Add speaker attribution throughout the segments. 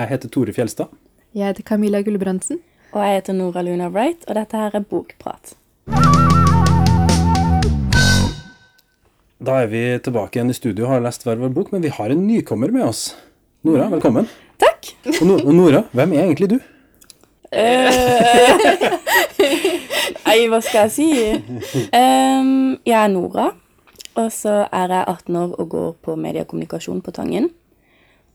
Speaker 1: Jeg heter Tore Fjelstad.
Speaker 2: Jeg heter Camilla Gulbrandsen.
Speaker 3: Og jeg heter Nora Luna Wright, og dette her er Bokprat.
Speaker 1: Da er vi tilbake igjen i studio og har lest hver vår bok, men vi har en nykommer med oss. Nora, velkommen.
Speaker 3: Takk!
Speaker 1: Og, no og Nora, hvem er egentlig du?
Speaker 3: Eh, Nei, hva skal jeg si? Um, jeg er Nora, og så er jeg 18 år og går på mediekommunikasjon på Tangen.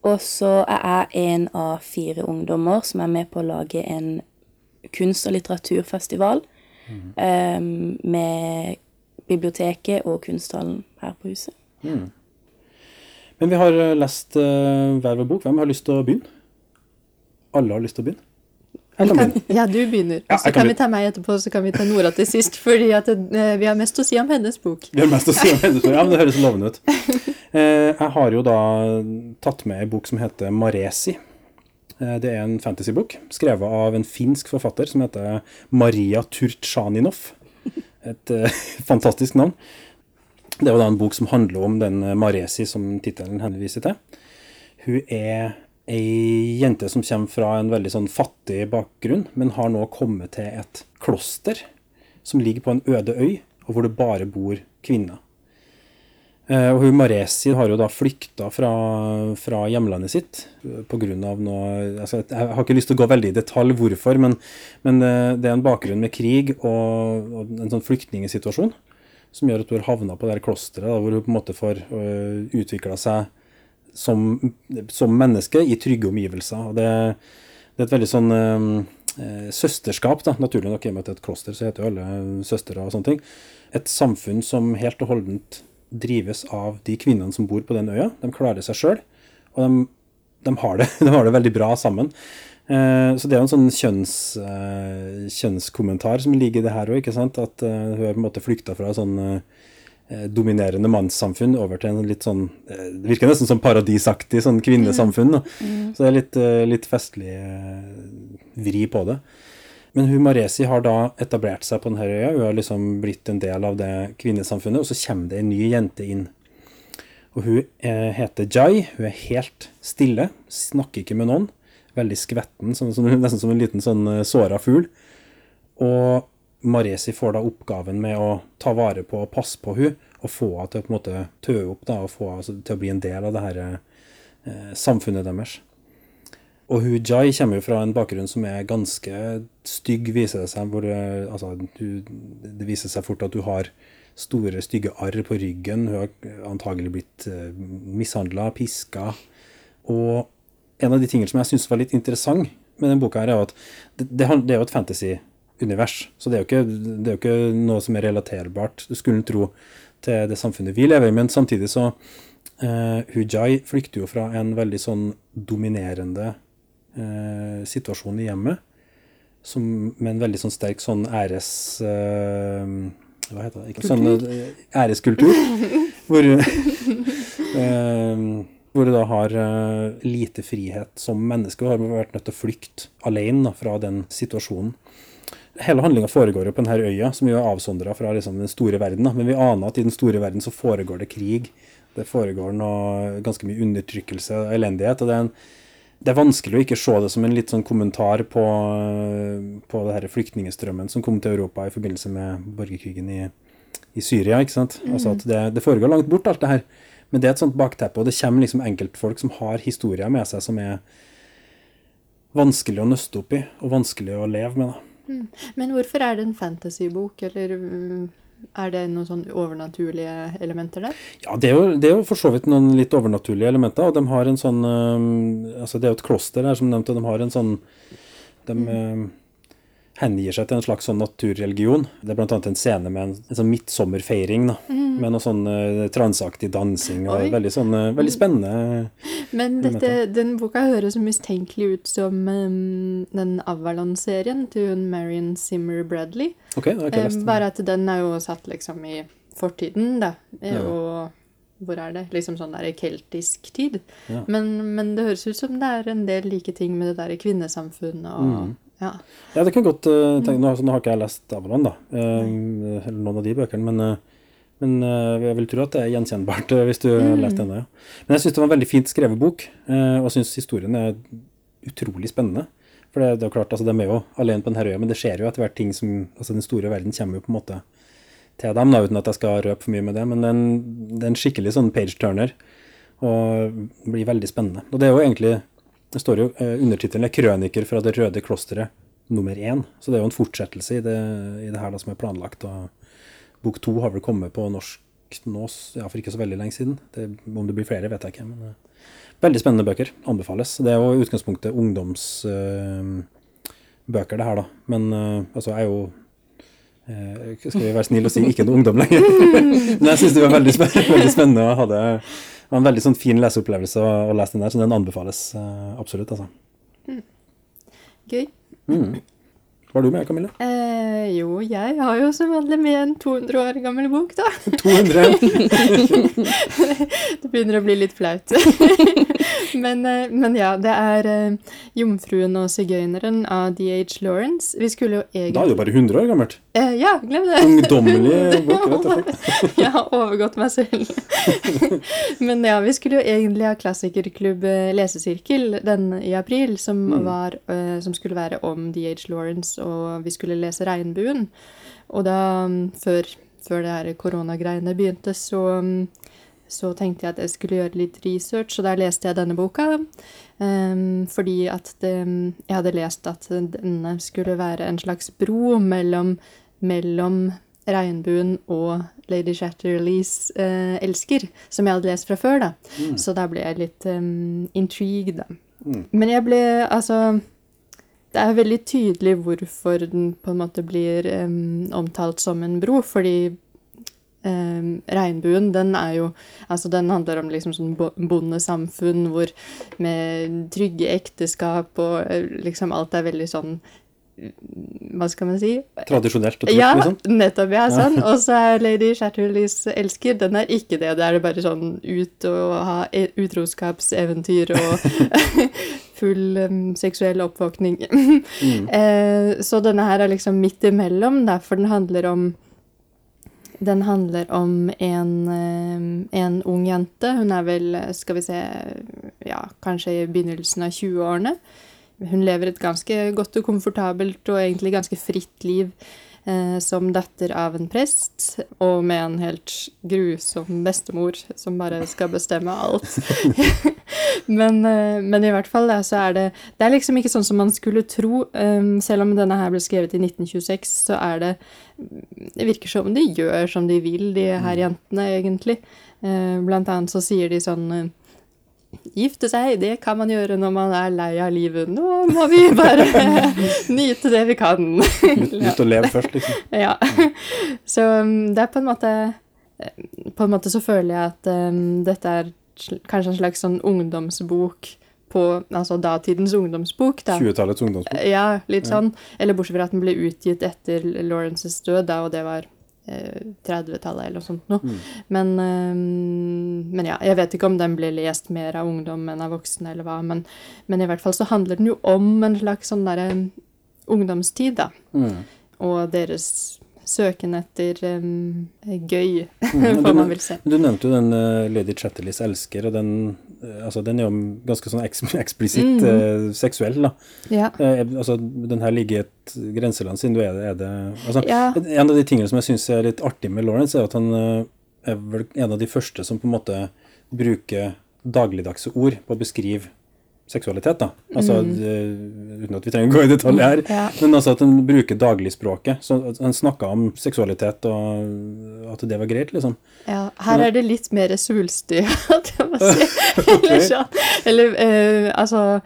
Speaker 3: Og så er jeg en av fire ungdommer som er med på å lage en kunst- og litteraturfestival ehm, med biblioteket og kunsthallen her på huset.
Speaker 1: Men vi har eh, lest uh, hver vår bok. Hvem har lyst til å begynne? Alle har lyst til å begynne? Kan
Speaker 2: ja, du begynner.
Speaker 1: Ja,
Speaker 2: Og så
Speaker 1: kan
Speaker 2: kan vi ta meg etterpå, så kan vi ta Nora til sist. Fordi eh, vi har mest å si om hennes bok.
Speaker 1: Vi har mest å si om hennes bok. Ja, men det høres lovende ut. Eh, jeg har jo da tatt med en bok som heter Maresi. Eh, det er en fantasybok skrevet av en finsk forfatter som heter Maria Turchaninov. Et fantastisk navn. Det jo da en bok som handler om den Maresi som tittelen henviser til. Hun er ei jente som kommer fra en veldig sånn fattig bakgrunn, men har nå kommet til et kloster som ligger på en øde øy, og hvor det bare bor kvinner. Eh, Og hun Maresi har jo da flykta fra, fra hjemlandet sitt pga. noe altså, Jeg har ikke lyst til å gå veldig i detalj hvorfor, men, men eh, det er en bakgrunn med krig og, og en sånn flyktningsituasjon som gjør at hun har havna på det her klosteret, hvor hun på en måte får uh, utvikla seg som, som menneske i trygge omgivelser. Det, det er et veldig sånn eh, eh, søsterskap, da. naturlig nok i og med at det er et kloster, så heter jo alle søstre og sånne ting. Et samfunn som helt og holdent drives av de kvinnene som bor på den øya. De klarer seg sjøl, og de, de, har det, de har det veldig bra sammen. Eh, så det er jo en sånn kjønns, eh, kjønnskommentar som ligger i det her òg, ikke sant. At eh, hun har på en måte flykta fra sånn eh, dominerende mannssamfunn over til en litt sånn eh, Det virker nesten som paradisaktig sånn kvinnesamfunn. Da. Så det er litt, eh, litt festlig eh, vri på det. Men hun Maresi har da etablert seg på denne øya. Hun har liksom blitt en del av det kvinnesamfunnet, og så kommer det en ny jente inn. Og hun eh, heter Jai. Hun er helt stille, snakker ikke med noen. Veldig skvetten, sånn, som, nesten som en liten sånn eh, såra fugl. Og Maresi får da oppgaven med å ta vare på og passe på hun, og få henne til å på en måte tø opp da, og få henne altså, til å bli en del av det her eh, samfunnet deres. Og hun Jai kommer jo fra en bakgrunn som er ganske stygg, viser det seg. Hvor, eh, altså, det viser seg fort at hun har store, stygge arr på ryggen. Hun har antagelig blitt uh, mishandla, piska. Og en av de tingene som jeg syns var litt interessant med denne boka, her er at det, det, det er jo et fantasy-univers. Så det er, jo ikke, det er jo ikke noe som er relaterbart. Du skulle tro til det samfunnet vi lever i, men samtidig så eh, Hujai flykter jo fra en veldig sånn dominerende eh, situasjon i hjemmet, som, med en veldig sånn sterk sånn æres... eh, hva heter det? Ikke, sånn eh, æreskultur. hvor, eh, hvor du da har eh, lite frihet som menneske, og har vært nødt til å flykte alene da, fra den situasjonen. Hele handlinga foregår jo på denne øya, som jo er avsondra fra liksom, den store verden. Da. Men vi aner at i den store verden så foregår det krig. Det foregår noe, ganske mye undertrykkelse og elendighet. og det er en det er vanskelig å ikke se det som en litt sånn kommentar på, på det her flyktningstrømmen som kom til Europa i forbindelse med borgerkrigen i, i Syria. ikke sant? Altså at det, det foregår langt bort, alt det her. Men det er et sånt bakteppe, og det kommer liksom enkeltfolk som har historier med seg som er vanskelig å nøste opp i, og vanskelig å leve med. da.
Speaker 2: Men hvorfor er det en fantasybok, eller mm, er det noen sånn overnaturlige elementer der?
Speaker 1: Ja, det er, jo, det er jo for så vidt noen litt overnaturlige elementer, og de har en sånn Altså, det er jo et kloster her, som nevnt, og de har en sånn De øhm, hengir seg til en slags sånn naturreligion. Det er annet en scene med en, en sånn midtsommerfeiring, da. Med noe sånn uh, transeaktig dansing, og
Speaker 2: Oi.
Speaker 1: veldig sånn uh, Veldig spennende.
Speaker 2: Men dette, den boka høres så mistenkelig ut som um, den Avalon-serien til hun Marion Simmer Bradley.
Speaker 1: Ok, det har jeg ikke
Speaker 2: lest.
Speaker 1: lest.
Speaker 2: bare at den er jo satt liksom i fortiden, da. Eh,
Speaker 1: Ja.
Speaker 2: Og hvor er det? Liksom sånn der keltisk tid.
Speaker 1: Ja.
Speaker 2: Men, men det høres ut som det er en del like ting med det der kvinnesamfunnet og
Speaker 1: Mm.
Speaker 2: Ja.
Speaker 1: Ja, det kan jeg godt uh, tenke. Nå, nå har ikke jeg lest Avalon, da. uh, eller noen av de bøkene, men, uh, men jeg vil tro at det er gjenkjennbart hvis du har lest denne. Ja. Men jeg syns det var en veldig fint skrevet bok, og syns historien er utrolig spennende. For det, det er klart, altså, De er jo alene på denne øya, men det skjer jo etter hvert ting som altså Den store verden kommer jo på en måte til dem, da, uten at jeg skal røpe for mye med det. Men det er en, det er en skikkelig sånn page-turner, og blir veldig spennende. Og det er jo egentlig Det står jo eh, undertittelen er 'Krøniker fra Det røde klosteret nummer én'. Så det er jo en fortsettelse i det, i det her da, som er planlagt. og Bok to har vel kommet på norsk nå ja, for ikke så veldig lenge siden. Det, om det blir flere, vet jeg ikke. men... eh, Veldig spennende bøker. Anbefales. Det er jo i utgangspunktet ungdomsbøker, eh, det her, da. Men uh, altså, jeg er jo uh, Skal vi være snille og si ikke noe ungdom lenger? Men jeg syns det var veldig, veldig spennende og var en veldig sånn fin leseopplevelse å, å lese den der, så den anbefales absolutt, altså.
Speaker 2: Mm. Gøy.
Speaker 1: Mm. Var du med, Camilla?
Speaker 2: Eh, jo, jeg har jo som vanlig med en 200 år gammel bok, da.
Speaker 1: 200?
Speaker 2: det begynner å bli litt flaut. men, eh, men, ja, det er uh, 'Jomfruen og sigøyneren' av D.H. Lawrence. Vi skulle jo egentlig
Speaker 1: Da er du bare 100 år gammelt.
Speaker 2: Eh, ja, glem det.
Speaker 1: Ungdommelig bok, rett og slett.
Speaker 2: jeg har overgått meg selv. men ja, vi skulle jo egentlig ha klassikerklubb lesesirkel den i april, som, mm. var, som skulle være om D.H. Lawrence og vi skulle lese 'Regnbuen'. Og da, mm, før, før det her koronagreiene begynte, så, mm, så, tenkte jeg at jeg skulle gjøre litt research, og der leste jeg denne boka. Um, fordi at det, mm, jeg hadde lest at denne skulle være en slags bro mellom, mellom Regnbuen og Lady Shatterleys uh, 'Elsker', som jeg hadde lest fra før. da. Mm. Så da ble jeg litt um, intrigued, da. Mm. Men jeg ble altså det er veldig tydelig hvorfor den på en måte blir um, omtalt som en bro, fordi um, regnbuen, den er jo Altså, den handler om liksom sånn bondesamfunn hvor med trygge ekteskap og eh, liksom alt er veldig sånn hva skal man si?
Speaker 1: Tradisjonelt og trygt,
Speaker 2: ja,
Speaker 1: liksom?
Speaker 2: Nettopp. ja, sånn. Og så er Lady Chatterleys elsker, den er ikke det. Det er bare sånn ut og ha e, utroskapseventyr og full um, seksuell oppvåkning. mm. eh, så denne her er liksom midt imellom, derfor den handler om den handler om en, en, ung jente. Hun er vel, skal vi se, ja, kanskje i begynnelsen av 20-årene hun lever et ganske godt og komfortabelt og egentlig ganske fritt liv eh, som datter av en prest, og med en helt grusom bestemor som bare skal bestemme alt. men, eh, men, i hvert fall, da, så er det Det er liksom ikke sånn som man skulle tro. Um, selv om denne her ble skrevet i 1926, så er det Det virker som de gjør som de vil, de her mm. jentene, egentlig. Uh, blant annet så sier de sånn Gifte seg, det kan man gjøre når man er lei av livet. Nå må vi bare nyte det vi kan.
Speaker 1: Nyte å leve først, liksom.
Speaker 2: Ja. Så um, det er på en måte eh, På en måte så føler jeg at um, dette er kanskje en slags sånn ungdomsbok på altså datidens ungdomsbok. da.
Speaker 1: 20-tallets ungdomsbok.
Speaker 2: Ja, litt sånn. Eller bortsett fra at den ble utgitt etter Lawrences død, da, og det var 30-tallet eh, eller noe sånt noe. Mm. Men, um, men, ja, jeg vet ikke om den blir lest mer av ungdom enn av voksne, eller hva, men, men, i hvert fall så handler den jo om en slags sånn derre ungdomstid, da. Mm. Og deres søken etter um, gøy, mm. hva man vil se.
Speaker 1: Du nevnte jo den uh, Lady Chatterleys elsker, og den, uh, altså, den er jo ganske sånn eks eksplisitt mm. uh, seksuell, da.
Speaker 2: Ja.
Speaker 1: altså, den her ligger i et grenseland, siden du er det, er det altså, ja. En av de tingene som jeg syns er litt artig med Lawrence, er at han er vel en av de første som på en måte bruker dagligdagse ord på å beskrive seksualitet, da. Altså, mm. det, uten at vi trenger å gå i detalj her. Ja. Men altså at en bruker dagligspråket. Så en snakka om seksualitet, og at det var greit, liksom.
Speaker 2: Ja, her er det litt mer svulstig, at jeg må si. Eller sånn. Eller eh, altså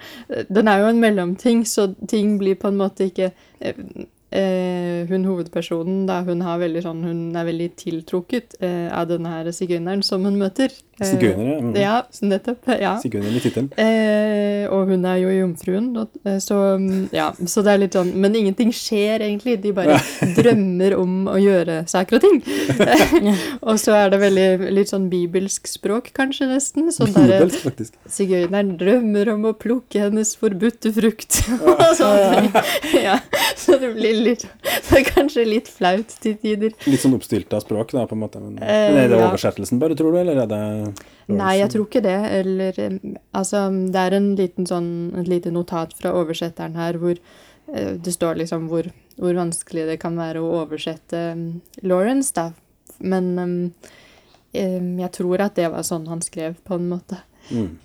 Speaker 2: Den er jo en mellomting, så ting blir på en måte ikke eh, eh, hun hovedpersonen, da, hun, sånn, hun, er veldig tiltrukket eh, av denne her sigøyneren som hun møter.
Speaker 1: Eh, Sigøynere? Mm.
Speaker 2: Ja, nettopp. ja.
Speaker 1: Sigøyneren i tittelen.
Speaker 2: Eh, og hun er jo jomfruen, eh, så ja, så det er litt sånn Men ingenting skjer, egentlig. De bare drømmer om å gjøre saker og ting. og så er det veldig litt sånn bibelsk språk, kanskje, nesten. Sånn derre Sigøyneren drømmer om å plukke hennes forbudte frukt. ja. så det blir litt, det er kanskje litt flaut til tider.
Speaker 1: Litt sånn oppstylta språk, da, på en måte. Men,
Speaker 2: Eh,
Speaker 1: men er det
Speaker 2: ja.
Speaker 1: oversettelsen bare, tror du, eller er det
Speaker 2: Nei, jeg tror ikke det. Eller Altså, det er en liten sånn, et lite notat fra oversetteren her hvor eh, det står liksom hvor, hvor vanskelig det kan være å oversette Lawrence, da. Men um, jeg tror at det var sånn han skrev, på en måte.
Speaker 1: Mm.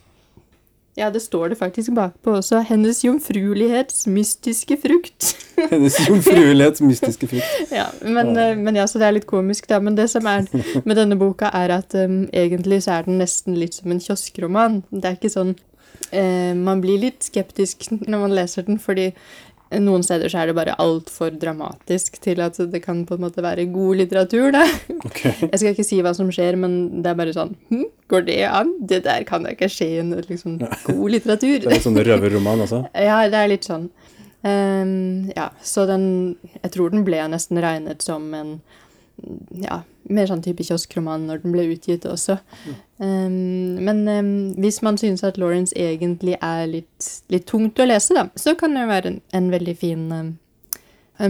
Speaker 2: Ja, det står det faktisk bakpå også. Hennes jomfruelighets mystiske frukt.
Speaker 1: Hennes jomfruelighets mystiske frukt.
Speaker 2: Ja, men, eh, men ja, så det er litt komisk, da. Men det som er med denne boka, er at um, egentlig så er den nesten litt som en kioskroman. Det er ikke sånn eh, Man blir litt skeptisk når man leser den, fordi noen steder så er det bare altfor dramatisk til at det kan på en måte være god litteratur, da.
Speaker 1: Okay.
Speaker 2: Jeg skal ikke si hva som skjer, men det er bare sånn hm, Går det an? Det der kan da ikke skje i en liksom, god litteratur.
Speaker 1: Det er en sånn røverroman, altså.
Speaker 2: Ja, det er litt sånn. Um, ja, så den Jeg tror den ble nesten regnet som en ja, mer sånn type kioskroman når den ble utgitt også. Ehm, men um, hvis man synes at Lawrence egentlig er litt, litt tungt å lese, da, så kan det være en, en veldig fin um,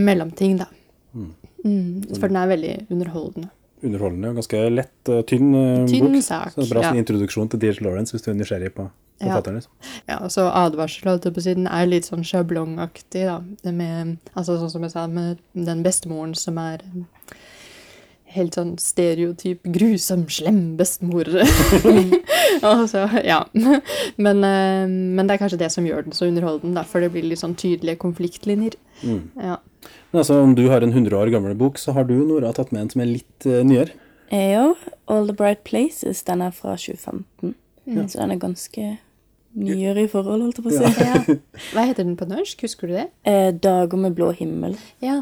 Speaker 2: mellomting, da. Mm, for den er veldig underholdende.
Speaker 1: Underholdende og ganske lett, uh, tynn uh,
Speaker 2: Tynn
Speaker 1: bok.
Speaker 2: sak,
Speaker 1: Så bra
Speaker 2: ja.
Speaker 1: sånn introduksjon til D.H. Lawrence hvis du er nysgjerrig på
Speaker 2: Ja.
Speaker 1: forfatteren. Liksom.
Speaker 2: Ja, og så advarsel, på å si, den er litt sånn sjablongaktig, da. Med, altså sånn som jeg sa, med den bestemoren som er um, helt sånn stereotyp grusom, slem bestemor. altså, ja. Men, eh, men det er kanskje det som gjør den så underholdende, for det blir litt sånn tydelige konfliktlinjer.
Speaker 1: Mm.
Speaker 2: Ja.
Speaker 1: Men altså, om du har en 100 år gammel bok, så har du Nora tatt med en som er litt uh, nyere.
Speaker 3: Ja, All the Bright Places, den er fra 2015. Så den er ganske nyere i forhold, holdt jeg på å si.
Speaker 2: Ja. Hva heter den på norsk, husker du det?
Speaker 3: Eh, Dager med blå himmel
Speaker 2: Ja.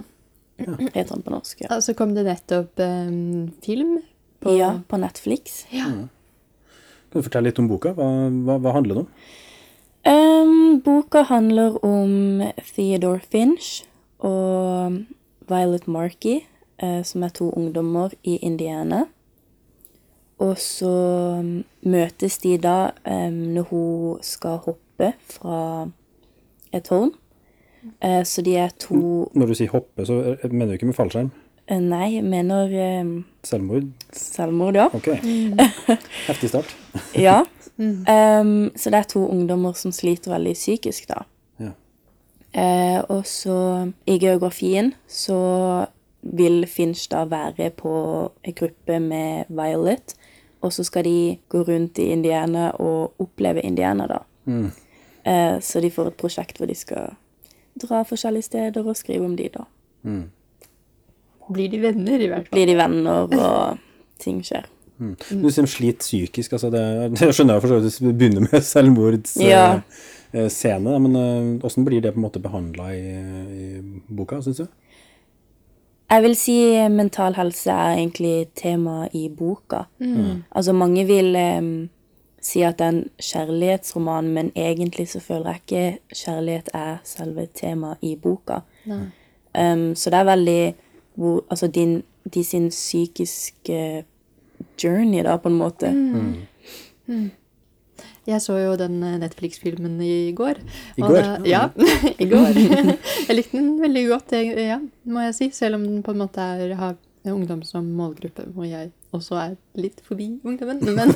Speaker 3: heter den på norsk. Ja,
Speaker 2: Og så kom det nettopp um, film på
Speaker 3: ja på Netflix.
Speaker 2: Ja.
Speaker 1: Kan du fortelle litt om boka? Hva, hva, hva handler det om?
Speaker 3: Um, boka handler om Theodore Finch og Violet Markey, uh, som er to ungdommer i Indiana. Og så mm, møtes de da um, når hun skal hoppe fra et tårn. Eh, så de er to
Speaker 1: Når du sier hoppe, så eh, mener du ikke med fallskjerm?
Speaker 3: eh, Nei, jeg mener
Speaker 1: Selvmord?
Speaker 3: selvmord, ja.
Speaker 1: Ok. Heftig start.
Speaker 3: Ja. Um, så det er to ungdommer som sliter veldig psykisk, da.
Speaker 1: Ja.
Speaker 3: Uh, og så i geografien så vil Finch da være på en gruppe med Violet, og så skal de gå rundt i Indiana og oppleve Indiana, da. Eh, så de får et prosjekt hvor de skal dra forskjellige steder og skrive om de, da.
Speaker 2: Blir de venner, i hvert fall?
Speaker 3: Blir de venner, og ting skjer.
Speaker 1: Du sier sliter psykisk. altså det, det skjønner jeg for så vidt du begynner med selvmordsscene,
Speaker 3: Ja.
Speaker 1: eh, scene, men eh, hvordan blir det på en måte behandla i, i boka, syns du?
Speaker 3: Jeg vil si mental helse er egentlig tema i boka. Altså mange vil em, si at det er en kjærlighetsroman, men egentlig så føler jeg ikke kjærlighet er selve temaet i boka. Um, så det er veldig hvor, altså din, de sin psykiske journey, da, på en måte.
Speaker 2: Jeg så jo den eh, Netflix-filmen i går.
Speaker 1: I går?
Speaker 2: da- ja, i går. Jeg likte den veldig godt, ja, må jeg si. Selv om den på en måte er, har ungdom som målgruppe, og jeg også er litt forbi ungdommen. Men,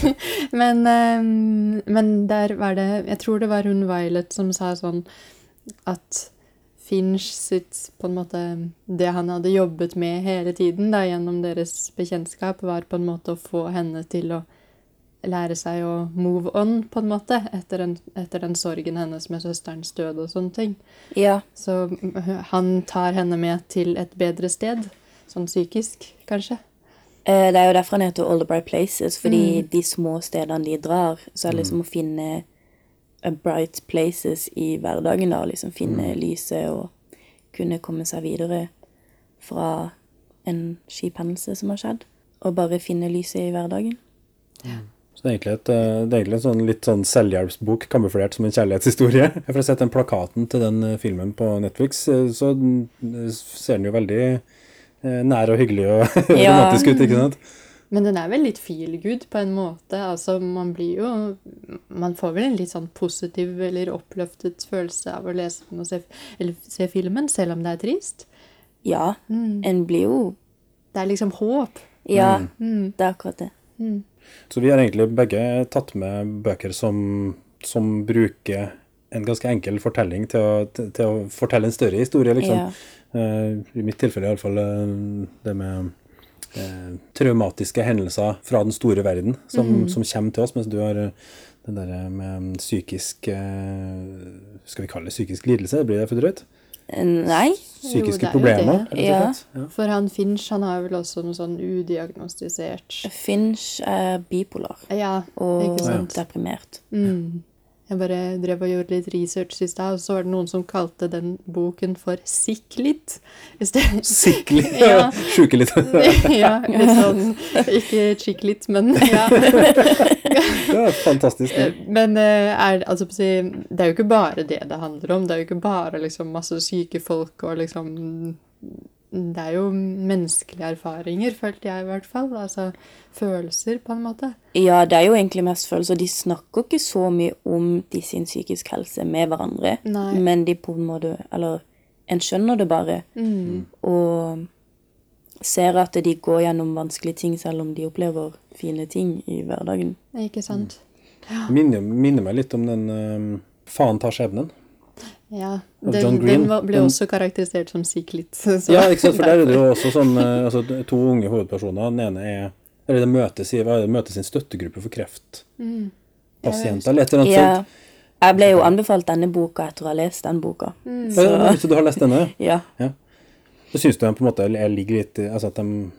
Speaker 2: men, eh, men der var det Jeg tror det var hun Violet som sa sånn at Finch sitt på en måte Det han hadde jobbet med hele tiden da, gjennom deres bekjentskap, var på en måte å få henne til å lære seg å move on, på en måte, etter den, etter den sorgen hennes med søsterens død og sånne ting.
Speaker 3: Ja,
Speaker 2: Så han tar henne med til et bedre sted, sånn psykisk, kanskje.
Speaker 3: Eh, Det er jo derfor han heter All the Bright Places, fordi de små stedene de drar, så er det liksom å finne bright places i hverdagen, da, liksom finne lyset og kunne komme seg videre fra en kjip hendelse som har skjedd, og bare finne lyset i hverdagen.
Speaker 1: Så det er egentlig, et, eh, det er egentlig en sånn, litt sånn selvhjelpsbok kamuflert som en kjærlighetshistorie. Jeg har sett den plakaten til den eh, filmen på Netflix, så eh, ser den jo veldig nær og hyggelig og
Speaker 3: Ja.
Speaker 1: romantisk ut, ikke sant?
Speaker 2: Men den er vel litt feel good på en måte. Altså, man blir jo Man får vel en litt sånn positiv eller oppløftet følelse av å lese den og se, eller se filmen, selv om det er trist.
Speaker 3: Ja, en blir jo
Speaker 2: Det er liksom håp.
Speaker 3: Ja,
Speaker 2: Mm.
Speaker 3: det er akkurat det.
Speaker 1: Så vi har egentlig begge tatt med bøker som, som bruker en ganske enkel fortelling til å, til, til å fortelle en større historie, liksom.
Speaker 3: Ja.
Speaker 1: Uh, I mitt tilfelle iallfall uh, det med uh, traumatiske hendelser fra den store verden som, som kommer til oss, mens du har eh, den der med psykisk eh, Skal vi kalle det psykisk lidelse? Blir det for drøyt?
Speaker 3: Nei.
Speaker 1: Psykiske
Speaker 2: jo
Speaker 1: problemer,
Speaker 3: Ja.
Speaker 1: Ja.
Speaker 2: For han Finch han har vel også noe sånn udiagnostisert
Speaker 3: Finch er bipolar
Speaker 2: Ja,
Speaker 3: og deprimert.
Speaker 2: Mm. Jeg bare drev og gjorde litt research i stad, og så var det noen som kalte den boken for sted-
Speaker 1: Sikkelig.
Speaker 2: Ja.
Speaker 1: Sjuke litt.
Speaker 2: ja, litt sånn Ikke chicklit, men ja.
Speaker 1: det er fantastisk.
Speaker 2: Men eh, er, altså, det er jo ikke bare det det handler om. Det er jo ikke bare liksom, masse syke folk og liksom Det er jo menneskelige erfaringer, følte jeg i hvert fall. Altså følelser, på en måte.
Speaker 3: Ja, det er jo egentlig mest følelser. De snakker ikke så mye om de sin psykiske helse med hverandre,
Speaker 2: Nei.
Speaker 3: men de på en måte Eller en skjønner det bare, og ser at de går gjennom vanskelige ting selv om de opplever fine ting i hverdagen.
Speaker 2: Ikke sant?
Speaker 1: Minner, minner meg litt om den uh, Faen tar skjebnen.
Speaker 2: Ja. Den,
Speaker 1: John Green.
Speaker 2: den ble
Speaker 1: Den-
Speaker 2: også karakterisert som sikklit.
Speaker 1: Ja, ikke sant, for der er det jo også sånn eh, altså, to unge hovedpersoner. Den ene er Eller det møtes i hva er det, møtes en støttegruppe for kreftpasienter. Eller et eller annet
Speaker 3: Ja.
Speaker 1: sånt.
Speaker 3: Jeg ble jo anbefalt denne boka etter å ha lest den boka.
Speaker 1: Så, så du har lest denne?
Speaker 3: Ja.
Speaker 1: Så syns du den på en måte er- ligger litt Altså at de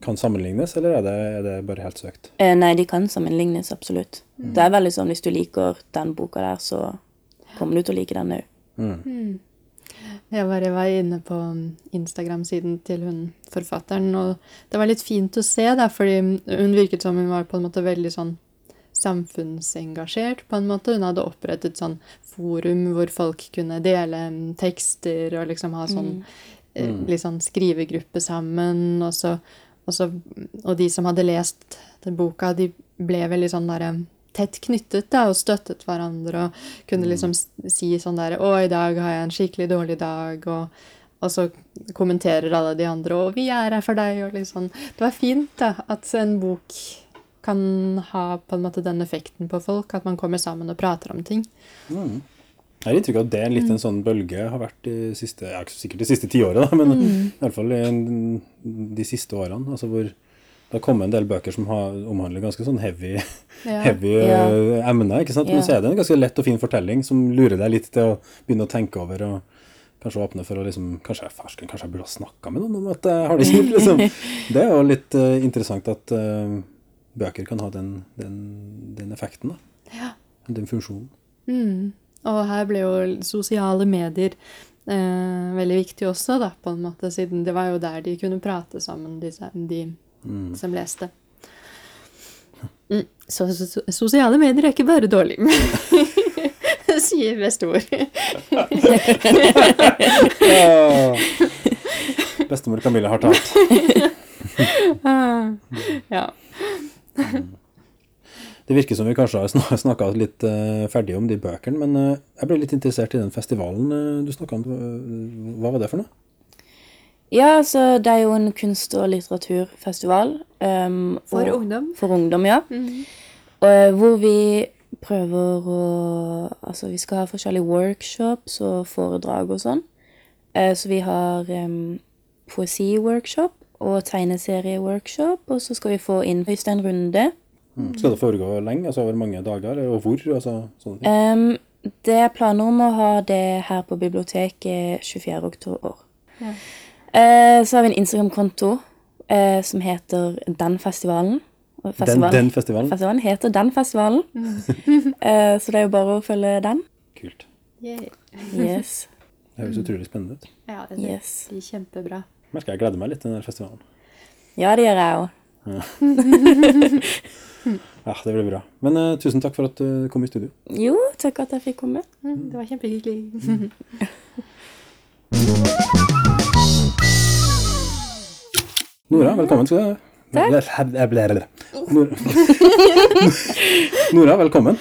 Speaker 1: kan sammenlignes, eller er det, er det bare helt søkt?
Speaker 3: Eh, Nei, de kan sammenlignes, absolutt. Det er veldig sånn hvis du liker den boka der, så kommer du til å like den òg.
Speaker 2: Jeg bare var inne på Instagram-siden til hun forfatteren, og det var litt fint å se, da, fordi hun virket som hun var på en måte veldig sånn samfunnsengasjert, på en måte. Hun hadde opprettet sånn forum hvor folk kunne dele mm, tekster og liksom ha sånn eh, litt sånn skrivegruppe sammen, og så, og så Og de som hadde lest den boka, de ble veldig sånn derre tett knyttet da, og støttet hverandre og kunne liksom si sånn der 'Å, i dag har jeg en skikkelig dårlig dag', og, og så kommenterer alle de andre 'Å, vi er her for deg', og liksom Det var fint, da, at en bok kan ha på en måte den effekten på folk, at man kommer sammen og prater om ting.
Speaker 1: Jeg har inntrykk av at det er litt en sånn bølge har vært de siste, ja, ikke sikkert de siste tiåret, men i hvert fall de siste årene. altså hvor det har kommet en del bøker som har, omhandler ganske sånn heavy,
Speaker 2: Ja.
Speaker 1: heavy
Speaker 3: Ja.
Speaker 1: eh, emner. ikke sant? Men så er det en ganske lett og fin fortelling som lurer deg litt til å begynne å tenke over og kanskje åpne for å liksom Kanskje jeg er fersken, kanskje jeg burde ha snakka med noen om at jeg har det kjipt, liksom. Det er jo litt uh, interessant at uh, bøker kan ha den, den, den effekten, da. Ja. Den funksjonen.
Speaker 2: Mm. Og her ble jo sosiale medier eh, veldig viktig også, da, på en måte, siden det var jo der de kunne prate sammen, disse, de som leste. Mm. Så, så, sosiale medier er ikke bare dårlig, sier bestemor.
Speaker 1: Bestemor Camilla har talt.
Speaker 2: ja.
Speaker 1: Det virker som vi kanskje har snakka litt eh, ferdig om de bøkene, men eh, jeg ble litt interessert i den festivalen eh, du snakka om. Hva var det for noe?
Speaker 3: Ja, så det er jo en kunst- og litteraturfestival. Um,
Speaker 2: For
Speaker 3: og-
Speaker 2: ungdom.
Speaker 3: For ungdom, ja. Og, eh, hvor vi prøver å Altså, vi skal ha forskjellige workshops og foredrag og sånn. Uh, så vi har um, poesiworkshop og tegneserieworkshop, og så skal vi få inn Øystein Runde.
Speaker 1: Mm. Skal det foregå lenge? Altså over mange dager? Og hvor? Altså, sånne ting.
Speaker 3: Um, det er planer om å ha det her på biblioteket 24. oktober.
Speaker 2: Ja.
Speaker 3: Eh, så har vi en Instagram-konto eh, som heter Den festivalen. Og
Speaker 1: Den, den festivalen?
Speaker 3: Festivalen heter Den festivalen. eh, så det er jo bare å følge den.
Speaker 1: Kult.
Speaker 2: Yay.
Speaker 3: Yes.
Speaker 1: Det høres utrolig spennende ut.
Speaker 2: Ja, det
Speaker 3: Yes.
Speaker 2: blir kjempebra.
Speaker 1: Merker jeg gleder meg litt til den festivalen.
Speaker 3: Ja, det gjør jeg òg.
Speaker 1: Ja, det blir bra. Men uh, tusen takk for at du kom i studio.
Speaker 3: Jo, takk at jeg fikk komme.
Speaker 2: Mm, det var kjempehyggelig.
Speaker 1: Nora, velkommen skal du. Nora, velkommen.